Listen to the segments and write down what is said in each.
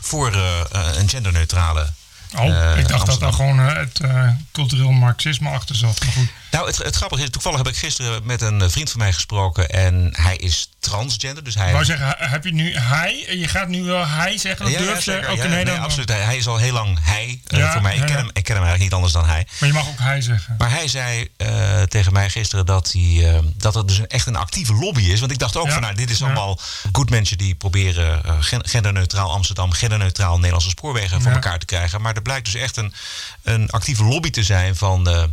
voor eh, eh, een genderneutrale Oh, eh, ik dacht dat daar gewoon eh, het eh, cultureel marxisme achter zat. Maar goed. Nou, het, het grappige is, toevallig heb ik gisteren met een vriend van mij gesproken en hij is transgender, dus hij... Ik wou zeggen, heb je nu hij? Je gaat nu wel hij zeggen? Dat Ja, durf je? Ja, nee, absoluut. Hij, hij is al heel lang hij voor mij. Ik ken, hem, ik ken hem eigenlijk niet anders dan hij. Maar je mag ook hij zeggen. Maar hij zei tegen mij gisteren dat, hij, eh, dat er dus een, echt een actieve lobby is. Want ik dacht ook van, nou, dit is allemaal goed mensen die proberen gen- genderneutraal Amsterdam, genderneutraal Nederlandse spoorwegen voor elkaar te krijgen. Maar er blijkt dus echt een, een actieve lobby te zijn van eh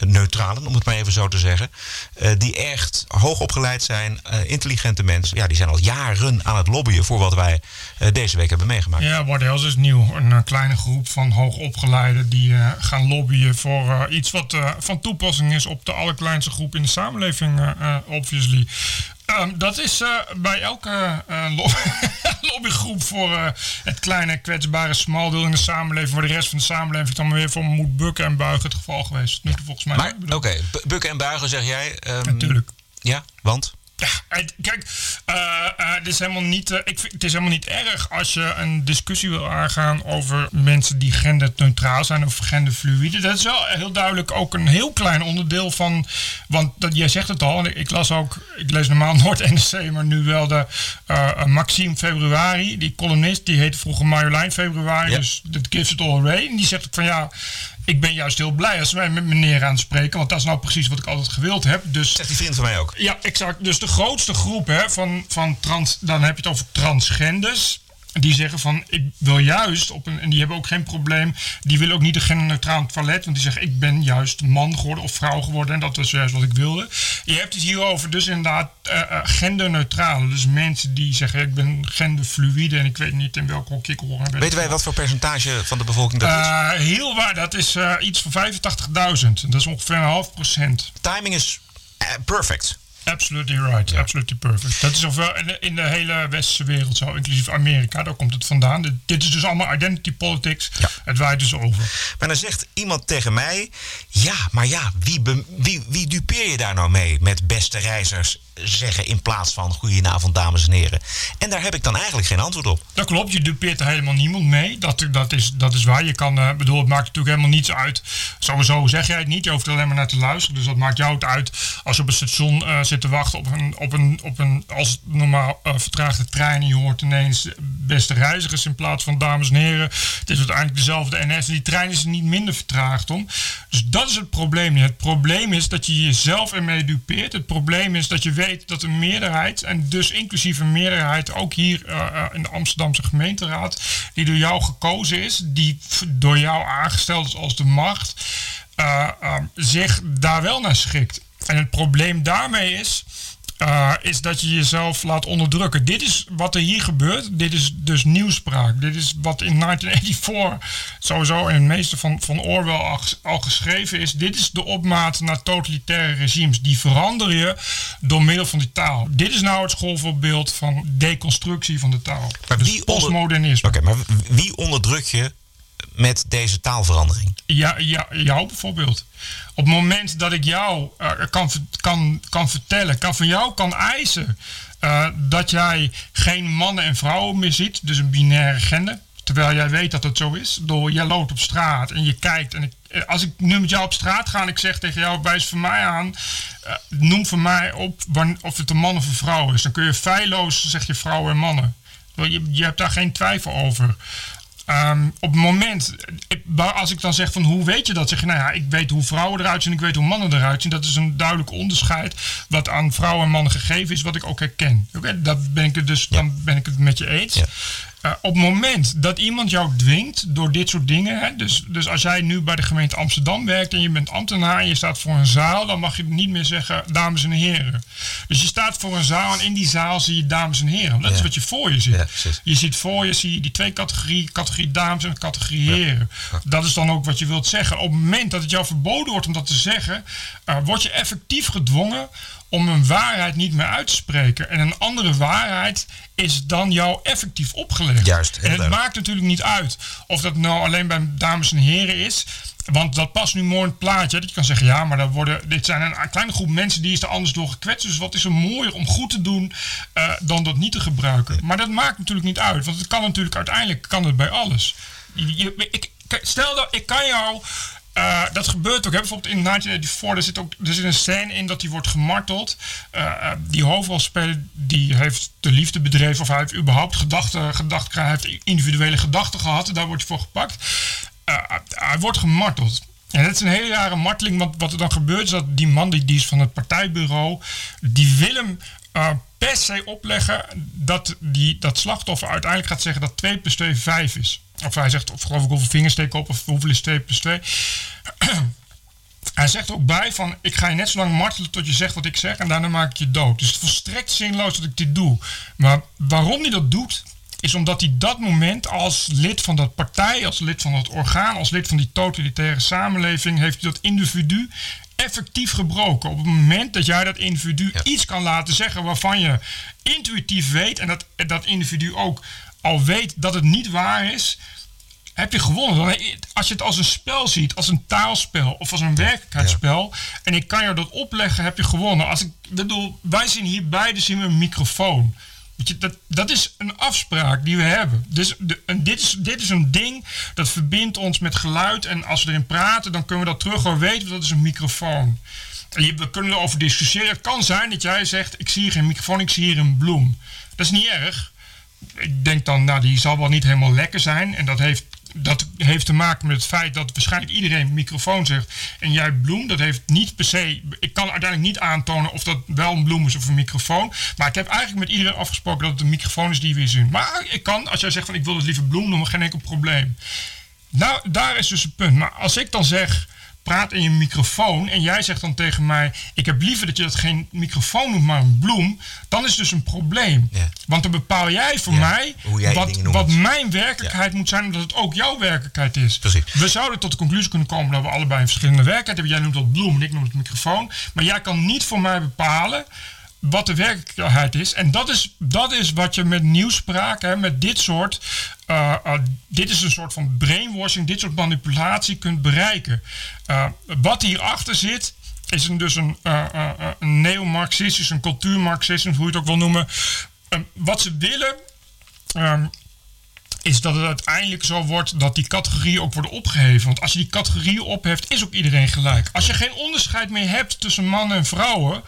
neutralen, om het maar even zo te zeggen. eh, die echt hoog opgeleid zijn, eh, intelligente mensen. Ja, die zijn al jaren aan het lobbyen voor wat wij deze week hebben meegemaakt. Ja, Else is nieuw. Een kleine groep van hoogopgeleiden die gaan lobbyen voor iets wat van toepassing is op de allerkleinste groep in de samenleving, obviously. Ehm, dat is eh, bij elke eh, lo- lobbygroep voor eh, het kleine kwetsbare smaldeel in de samenleving, waar de rest van de samenleving dan weer voor moet bukken en buigen het geval geweest. Nu volgens mij. Oké, bu- bukken en buigen zeg jij. ehm, Natuurlijk. Ja, want? Ja, kijk, eh, eh, het, is helemaal niet, eh, ik vind, het is helemaal niet erg als je een discussie wil aangaan over mensen die genderneutraal zijn of genderfluïde. Dat is wel heel duidelijk ook een heel klein onderdeel van. Want dat, jij zegt het al, en ik, ik las ook, ik lees normaal nooit NRC, maar nu wel de Maxime Februari, die columnist, die heette vroeger Marjolein Februari, Ja. dus dat gives it all away. En die zegt ook van ja. Ik ben juist heel blij als wij met meneer aan spreken, want dat is nou precies wat ik altijd gewild heb. Dus Zegt die vriend van mij ook. ja, exact. Dus de grootste groep hè, van, van trans, dan heb je het over transgenders. Die zeggen van, ik wil juist, op een, en die hebben ook geen probleem, die willen ook niet een genderneutraal toilet, want die zeggen, ik ben juist man geworden of vrouw geworden en dat is juist wat ik wilde. Je hebt het hierover dus inderdaad eh, eh, genderneutrale, dus mensen die zeggen, ik ben genderfluïde en ik weet niet in welk hokje ik hoor. Weten wij wat voor percentage van de bevolking dat is? Eh, heel waar, dat is iets van 85.000. Dat is ongeveer een half procent. Timing is perfect. Absolutely right, absolutely perfect. Dat is zowel in de, in de hele westerse wereld zo, inclusief Amerika, daar komt het vandaan. Dit, dit is dus allemaal identity politics. Ja. Het waait dus over. Maar dan zegt iemand tegen mij: Ja, maar ja, wie, be- wie, wie dupeer je daar nou mee met beste reizigers zeggen in plaats van goedenavond, dames en heren? En daar heb ik dan eigenlijk geen antwoord op. Dat klopt, je dupeert er helemaal niemand mee. Dat, dat, is, dat is waar. Je kan, eh, bedoel, het maakt natuurlijk helemaal niets uit. Sowieso zeg jij het niet, je hoeft er alleen maar naar te luisteren. Dus dat maakt jou het uit als je op een station eh, zit te wachten op een, op een, op een als normaal eh, vertraagde trein. Je hoort ineens beste reizigers in plaats van dames en heren. Het is uiteindelijk dezelfde NS. Die trein is er niet minder vertraagd om. Dus dat is het probleem. Het probleem is dat je jezelf ermee dupeert. Het probleem is dat je weet dat een meerderheid, en dus inclusief een meerderheid ook hier eh, eh, in de Amsterdamse gemeenteraad, die door jou gekozen is, die door jou aangesteld is als de macht, eh, eh, zich daar wel naar schikt. En het probleem daarmee is. eh, is dat je jezelf laat onderdrukken. Dit is wat er hier gebeurt. Dit is dus nieuwspraak. Dit is wat in 1984 sowieso in het meeste van, van Orwell al, ges- al geschreven is. Dit is de opmaat naar totalitaire regimes. Die verander je door middel van die taal. Dit is nou het schoolvoorbeeld van deconstructie van de taal. Maar dus postmodernisme. Oké, maar wie onderdruk je met deze taalverandering? Ja, ja, jou bijvoorbeeld. Op het moment dat ik jou eh, kan, kan, kan vertellen, kan van jou kan eisen eh, dat jij geen mannen en vrouwen meer ziet, dus een binaire gender. Terwijl jij weet dat het zo is. Door jij loopt op straat en je kijkt. En ik, eh, als ik nu met jou op straat ga en ik zeg tegen jou, wijs voor mij aan. noem voor mij op of het een man of een vrouw is. Dan kun je feilloos zeg je vrouwen en mannen. Je, je hebt daar geen twijfel over. Ehm, op het moment, als ik dan zeg van hoe weet je dat, zeg je nou ja, ik weet hoe vrouwen eruit zien, ik weet hoe mannen eruit zien. Dat is een duidelijk onderscheid wat aan vrouwen en mannen gegeven is, wat ik ook herken. Oké, dat ben ik het dus, dan ben ik het met je eens. Ja. Eh, op het moment dat iemand jou dwingt door dit soort dingen, hè, dus, dus als jij nu bij de gemeente Amsterdam werkt en je bent ambtenaar en je staat voor een zaal, dan mag je niet meer zeggen dames en heren. Dus je staat voor een zaal en in die zaal zie je dames en heren. Dat is wat je voor je ziet. Ja. Je ziet voor je zie je die twee categorieën, categorie dames en categorie heren. Dat is dan ook wat je wilt zeggen. Op het moment dat het jou verboden wordt om dat te zeggen, eh, word je effectief gedwongen om een waarheid niet meer uit te spreken. En een andere waarheid is dan jou effectief opgelegd. Juist, en het maakt natuurlijk niet uit of dat nou alleen bij dames en heren is. Want dat past nu mooi in het plaatje. Dat je kan zeggen, ja, maar dat worden, dit zijn een kleine groep mensen die is er anders door gekwetst. Dus wat is er mooier om goed te doen uh, dan dat niet te gebruiken. Maar dat maakt natuurlijk niet uit. Want het kan natuurlijk uiteindelijk kan het bij alles. Je, ik, stel dat ik kan jou uh, dat gebeurt ook. Hè? Bijvoorbeeld in 1984, er zit, ook, er zit een scène in dat hij wordt gemarteld. Uh, die hoofdrolspeler die heeft de liefde bedreven of hij heeft überhaupt gedachten, hij heeft individuele gedachten gehad. Daar wordt hij voor gepakt. Hij wordt gemarteld. En dat is een hele rare marteling, want wat er dan gebeurt is dat die man die, die is van het partijbureau, die wil hem per se opleggen dat die, dat slachtoffer uiteindelijk gaat zeggen dat 2 plus 2 5 is. Of hij zegt, of geloof ik hoeveel vingers steek op, of hoeveel is 2 plus 2. hij zegt ook bij van, ik ga je net zo lang martelen tot je zegt wat ik zeg en daarna maak ik je dood. Dus het is volstrekt zinloos dat ik dit doe. Maar waarom hij dat doet, is omdat hij dat moment als lid van dat partij, als lid van dat orgaan, als lid van die totalitaire samenleving, heeft hij dat individu effectief gebroken. Op het moment dat jij dat individu iets kan laten zeggen waarvan je intuïtief weet en dat dat individu ook al weet dat het niet waar is, heb je gewonnen. Als je het als een spel ziet, als een taalspel of als een werkelijkheidsspel, en ik kan jou dat opleggen, heb je gewonnen. Als ik bedoel, wij zien hier beide zien we een microfoon. Je, dat, is een afspraak die we hebben. Dus de, en dit, is, dit is een ding dat verbindt ons met geluid. En als we erin praten, dan kunnen we dat terug horen weten. Dat is een microfoon. En we kunnen erover discussiëren. Het kan zijn dat jij zegt: Ik zie hier geen microfoon, ik zie hier een bloem. Dat is niet erg ik denk dan, nou, die zal wel niet helemaal lekker zijn. En dat heeft, dat heeft te maken met het feit dat waarschijnlijk iedereen microfoon zegt. En jij bloem, dat heeft niet per se. Ik kan uiteindelijk niet aantonen of dat wel een bloem is of een microfoon. Maar ik heb eigenlijk met iedereen afgesproken dat het een microfoon is die we zien. Maar ik kan, als jij zegt van ik wil het liever bloem noemen, geen enkel probleem. Nou, daar is dus het punt. Maar als ik dan zeg praat in je microfoon en jij zegt dan tegen mij: Ik heb liever dat je dat geen microfoon noemt, maar een bloem. Dan is het dus een probleem. Want dan bepaal jij voor mij wat, wat mijn werkelijkheid moet zijn, omdat het ook jouw werkelijkheid is. Precies. We zouden tot de conclusie kunnen komen dat we allebei een verschillende werkelijkheid hebben. Jij noemt dat bloem en ik noem het microfoon. Maar jij kan niet voor mij bepalen wat de werkelijkheid is. En dat is, dat is wat je met nieuwspraak, hè, met dit soort. Uh, uh, dit is een soort van brainwashing, dit soort manipulatie kunt bereiken. Uh, wat hierachter zit, is een, dus een, een neo-Marxistisch, een cultuurmarxisme, hoe je het ook wil noemen. wat ze willen. Um, is dat het uiteindelijk zo wordt dat die categorieën ook worden opgeheven. Want als je die categorieën opheft, is ook iedereen gelijk. Als je geen onderscheid meer hebt tussen mannen en vrouwen,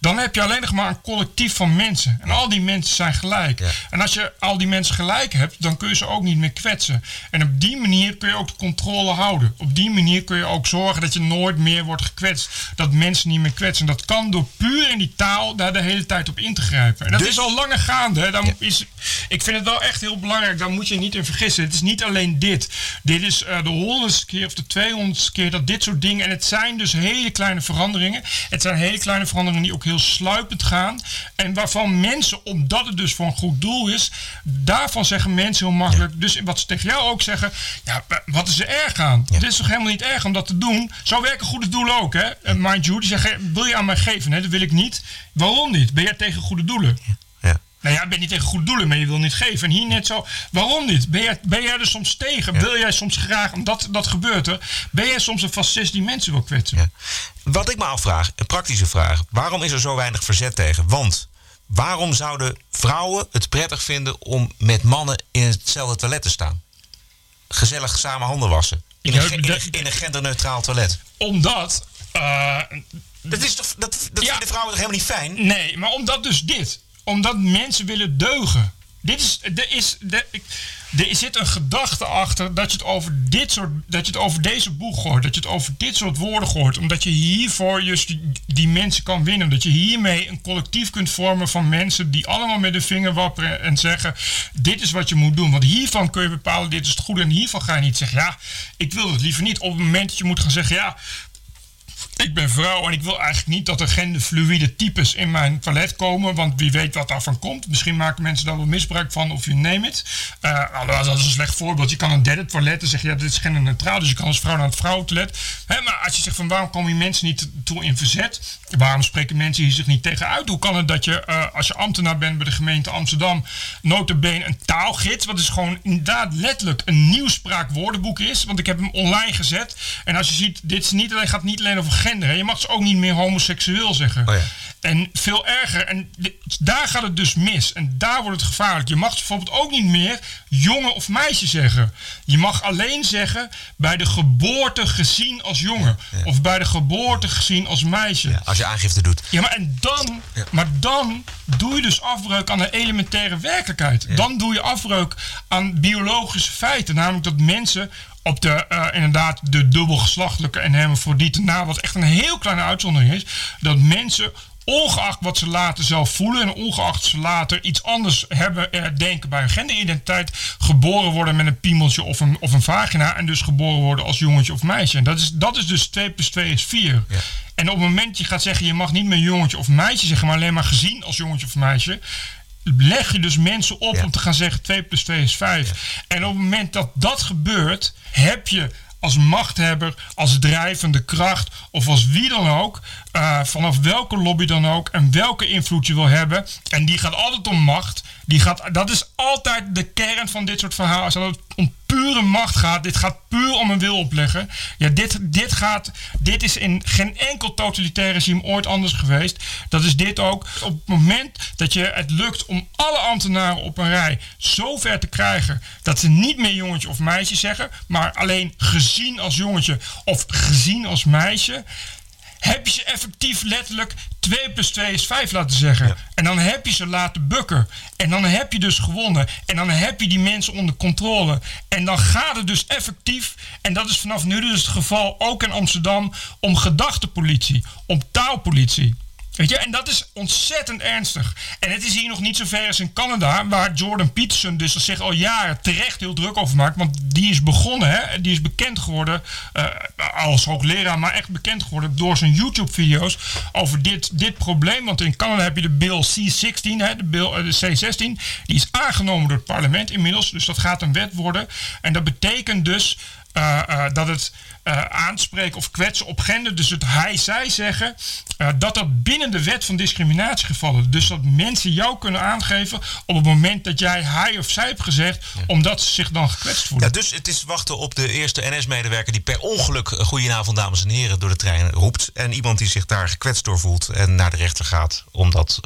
dan heb je alleen nog maar een collectief van mensen. En al die mensen zijn gelijk. En als je al die mensen gelijk hebt, dan kun je ze ook niet meer kwetsen. En op die manier kun je ook de controle houden. Op die manier kun je ook zorgen dat je nooit meer wordt gekwetst. Dat mensen niet meer kwetsen. Dat kan door puur in die taal daar de hele tijd op in te grijpen. En dat dus- is al langer gaande. Hè. is, ik vind het wel echt heel belangrijk. Daar moet je niet in vergissen. Het is niet alleen dit. Dit is uh, de honderdste keer of de tweehonderdste keer dat dit soort dingen. En het zijn dus hele kleine veranderingen. Het zijn hele kleine veranderingen die ook heel sluipend gaan. En waarvan mensen, omdat het dus voor een goed doel is, daarvan zeggen mensen heel makkelijk. Dus wat ze tegen jou ook zeggen, ja, wat is er erg aan? Ja. Het is toch helemaal niet erg om dat te doen? Zo werken goede doelen ook, hè? En mind you, die zeggen, wil je aan mij geven? Nee, dat wil ik niet. Waarom niet? Ben jij tegen goede doelen? Nou ja, ben niet tegen goede doelen, maar je wil niet geven. En hier net zo, waarom niet? Ben jij, ben jij er soms tegen? Wil jij soms graag, omdat dat gebeurt er, ben jij soms een fascist die mensen wil kwetsen? Ja. Wat ik me afvraag, een praktische vraag. Waarom is er zo weinig verzet tegen? Want waarom zouden vrouwen het prettig vinden om met mannen in hetzelfde toilet te staan? Gezellig samen handen wassen. In, een, in een, genderneutraal toilet. Omdat... Uh, dat is toch, dat, dat vinden vrouwen toch helemaal niet fijn? Nee, maar omdat dus dit omdat mensen willen deugen. Dit is, er, is, er, er zit een gedachte achter dat je, het over dit soort, dat je het over deze boeg hoort. Dat je het over dit soort woorden hoort. Omdat je hiervoor juist die, die, mensen kan winnen. Dat je hiermee een collectief kunt vormen van mensen die allemaal met de vinger wapperen en zeggen: Dit is wat je moet doen. Want hiervan kun je bepalen: dit is het goede. En hiervan ga je niet zeggen: Ja, ik wil het liever niet. Op het moment dat je moet gaan zeggen: Ja, ik ben vrouw en ik wil eigenlijk niet dat er genderfluïde types in mijn toilet komen. Want wie weet wat daarvan komt. Misschien maken mensen daar wel misbruik van of je neemt het. Dat is een slecht voorbeeld. Je kan een derde toilet en zeg je ja, dit is genderneutraal. Dus je kan als vrouw naar het vrouwentoilet. Hè, maar als je zegt van waarom komen die mensen niet toe in verzet? Waarom spreken mensen hier zich niet tegen uit? Hoe kan het dat je uh, als je ambtenaar bent bij de gemeente Amsterdam notabene een taalgids, wat is gewoon inderdaad letterlijk een nieuwspraakwoordenboek is. Want ik heb hem online gezet. En als je ziet, dit is niet alleen, gaat niet alleen over gender. Je mag ze ook niet meer homoseksueel zeggen. Oh ja. En veel erger. En daar gaat het dus mis. En daar wordt het gevaarlijk. Je mag bijvoorbeeld ook niet meer jongen of meisje zeggen. Je mag alleen zeggen bij de geboorte gezien als jongen. Of bij de geboorte gezien als meisje. Ja, als je aangifte doet. Ja, maar, en dan, maar dan doe je dus afbreuk aan de elementaire werkelijkheid. Dan doe je afbreuk aan biologische feiten. Namelijk dat mensen op de, uh, inderdaad, de dubbelgeslachtelijke en hermafrodieten na, wat echt een heel kleine uitzondering is, dat mensen ongeacht wat ze later zelf voelen en ongeacht ze later iets anders hebben eh, denken bij hun genderidentiteit, geboren worden met een piemeltje of een, of een vagina en dus geboren worden als jongetje of meisje. En dat is, dat is dus 2 plus 2 is 4. Ja. En op het moment dat je gaat zeggen, je mag niet meer jongetje of meisje zeggen, maar alleen maar gezien als jongetje of meisje, leg je dus mensen op om te gaan zeggen 2 plus 2 is 5. En op het moment dat dat gebeurt, heb je als machthebber, als drijvende kracht of als wie dan ook, uh, vanaf welke lobby dan ook en welke invloed je wil hebben. En die gaat altijd om macht. Die gaat, dat is altijd de kern van dit soort verhalen. Om pure macht gaat, dit gaat puur om een wil opleggen. Ja, dit, dit, gaat, dit is in geen enkel totalitair regime ooit anders geweest. Dat is dit ook. Op het moment dat je het lukt om alle ambtenaren op een rij zo ver te krijgen dat ze niet meer jongetje of meisje zeggen, maar alleen gezien als jongetje of gezien als meisje heb je ze effectief letterlijk 2 plus 2 is 5 laten zeggen. En dan heb je ze laten bukken. En dan heb je dus gewonnen. En dan heb je die mensen onder controle. En dan gaat het dus effectief, en dat is vanaf nu dus het geval ook in Amsterdam, om gedachtepolitie, om taalpolitie. Weet je, en dat is ontzettend ernstig. En het is hier nog niet zo ver als in Canada, waar Jordan Peterson dus zich al jaren terecht heel druk over maakt. Want die is begonnen, hè, die is bekend geworden uh, als hoogleraar, maar echt bekend geworden door zijn YouTube-video's over dit, dit probleem. Want in Canada heb je de Bill C-16, hè, de, bill, uh, de C-16, die is aangenomen door het parlement inmiddels. Dus dat gaat een wet worden. En dat betekent dus uh, uh, dat het uh, aanspreken of kwetsen op gender, dus het hij-zij zeggen, dat dat binnen de wet van discriminatie gevallen. Dus dat mensen jou kunnen aangeven op het moment dat jij hij of zij hebt gezegd, omdat ze zich dan gekwetst voelen. Ja, dus het is wachten op de eerste NS-medewerker die per ongeluk goedenavond dames en heren door de trein roept. En iemand die zich daar gekwetst door voelt en naar de rechter gaat om dat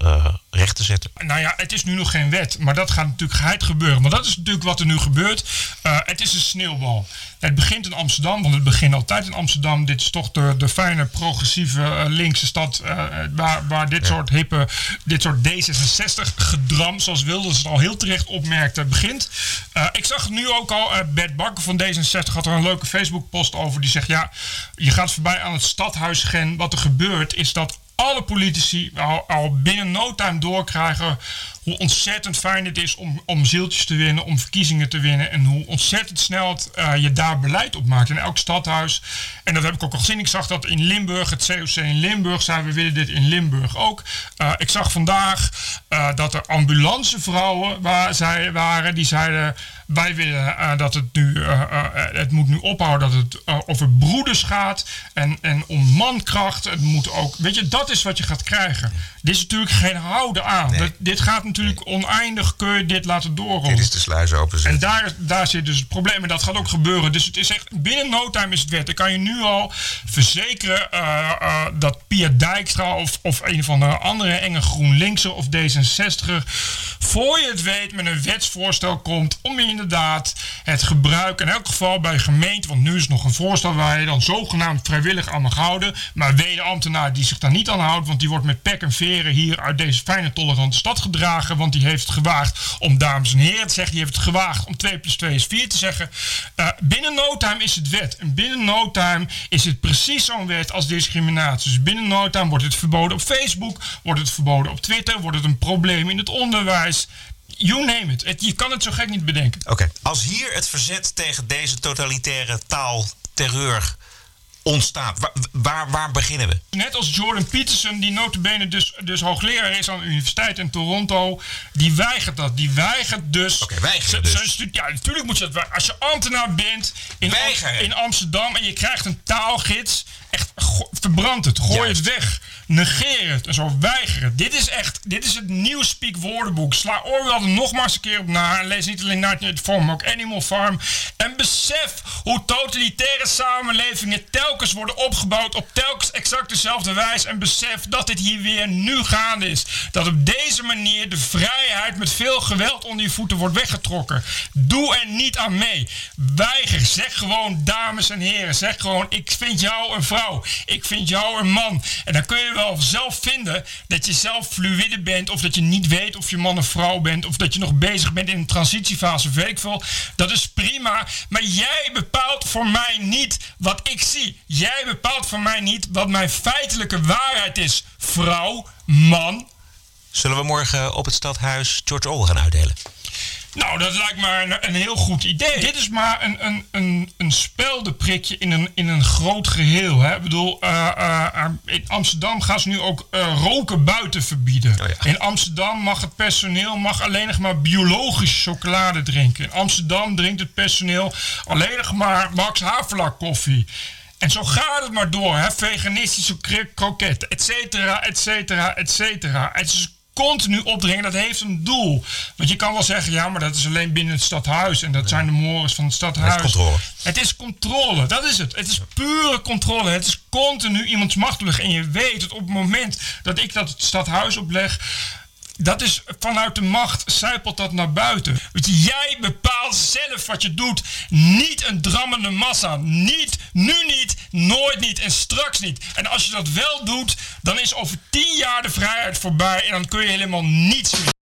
recht te zetten. Nou ja, het is nu nog geen wet, maar dat gaat natuurlijk geheid gebeuren. Want dat is natuurlijk wat er nu gebeurt. het is een sneeuwbal. Het begint in Amsterdam, want het begint altijd in Amsterdam. Dit is toch de, de fijne, progressieve, uh, linkse stad uh, waar, waar dit soort hippe, dit soort D66-gedram, zoals Wilders het al heel terecht opmerkte, begint. Uh, ik zag nu ook al, Bert Bakker van D66 had er een leuke Facebook-post over. Die zegt, ja, je gaat voorbij aan het stadhuisgen. Wat er gebeurt is dat alle politici al, al binnen no time doorkrijgen hoe ontzettend fijn het is om, om zieltjes te winnen, om verkiezingen te winnen. En hoe ontzettend snel het, uh, je daar beleid op maakt in elk stadhuis. En dat heb ik ook al gezien. Ik zag dat in Limburg, het COC in Limburg, zei we willen dit in Limburg ook. Uh, ik zag vandaag uh, dat er ambulancevrouwen waar zij waren, die zeiden wij willen uh, dat het nu, uh, uh, het moet nu ophouden dat het over broeders gaat en, en om mankracht. Het moet ook, weet je, dat is wat je gaat krijgen. Dit is natuurlijk geen houden aan. Nee. Dat, dit gaat natuurlijk oneindig, kun je dit laten doorrollen. Dit is de sluis open. En daar, daar zit dus het probleem en dat gaat ook gebeuren. Dus het is echt, binnen no time is het wet. Dan kan je nu al verzekeren dat Pia Dijkstra of, of een van de andere enge GroenLinkse of D66 voor je het weet met een wetsvoorstel komt om inderdaad het gebruik, in elk geval bij gemeenten, want nu is nog een voorstel waar je dan zogenaamd vrijwillig aan mag houden, maar wederambtenaar die zich daar niet aan houdt, want die wordt met pek en veren hier uit deze fijne tolerante stad gedragen, want die heeft gewaagd om dames en heren te zeggen, die heeft het gewaagd om 2 plus 2 is 4 te zeggen. Uh, binnen no time is het wet en binnen no time is het precies zo'n wet als discriminatie. Dus binnen no time wordt het verboden op Facebook, wordt het verboden op Twitter, wordt het een probleem in het onderwijs. You name it. het. Je kan het zo gek niet bedenken. Oké, als hier het verzet tegen deze totalitaire taal, terreur ontstaat? Waar, waar, waar, beginnen we? Net als Jordan Peterson, die notabene dus, dus hoogleraar is aan de universiteit in Toronto, die weigert dat. Die weigert dus... Oké, okay, weigert dus. Ja, natuurlijk moet je dat... Als je ambtenaar bent in, in Amsterdam en je krijgt een taalgids, verbrand het, gooi het weg. Negeer het zo weigeren. Dit is echt, dit is het nieuwe Speak woordenboek. Sla Orwell er nogmaals een keer op na. En lees niet alleen Night Farm, maar ook Animal Farm. En besef hoe totalitaire samenlevingen telkens worden opgebouwd op telkens exact dezelfde wijze. En besef dat dit hier weer nu gaande is. Dat op deze manier de vrijheid met veel geweld onder je voeten wordt weggetrokken. Doe er niet aan mee. Weiger. Zeg gewoon, dames en heren. Zeg gewoon, ik vind jou een vrouw. Ik vind jou een man. En dan kun je wel zelf vinden dat je zelf fluide bent. Of dat je niet weet of je man of vrouw bent. Of dat je nog bezig bent in een transitiefase. Weet ik veel. Dat is prima. Maar jij bepaalt voor mij niet wat ik zie. Jij bepaalt voor mij niet wat mijn feitelijke waarheid is. Vrouw, man. Zullen we morgen op het stadhuis George Orwell gaan uitdelen? Nou, dat lijkt me een, een, heel goed idee. Dit is maar een, een, een, een speldenprikje in een, in een groot geheel. Hè? Ik bedoel, uh, uh, in Amsterdam gaan ze nu ook uh, roken buiten verbieden. Oh ja. In Amsterdam mag het personeel mag alleen nog maar biologische chocolade drinken. In Amsterdam drinkt het personeel alleen nog maar Max Havelaar koffie. En zo gaat het maar door, hè? veganistische kroketten, et cetera, et cetera, et cetera. Het is continu opdringen, dat heeft een doel. Want je kan wel zeggen, ja, maar dat is alleen binnen het stadhuis. En dat zijn de mores van het stadhuis. Het is controle. Het is controle, dat is het. Het is pure controle. Het is continu iemands macht En je weet dat op het moment dat ik dat het stadhuis opleg dat is vanuit de macht zijpelt dat naar buiten. jij bepaalt zelf wat je doet. Niet een drammende massa. Niet, nu niet, nooit niet en straks niet. En als je dat wel doet, dan is over tien jaar de vrijheid voorbij en dan kun je helemaal niets meer.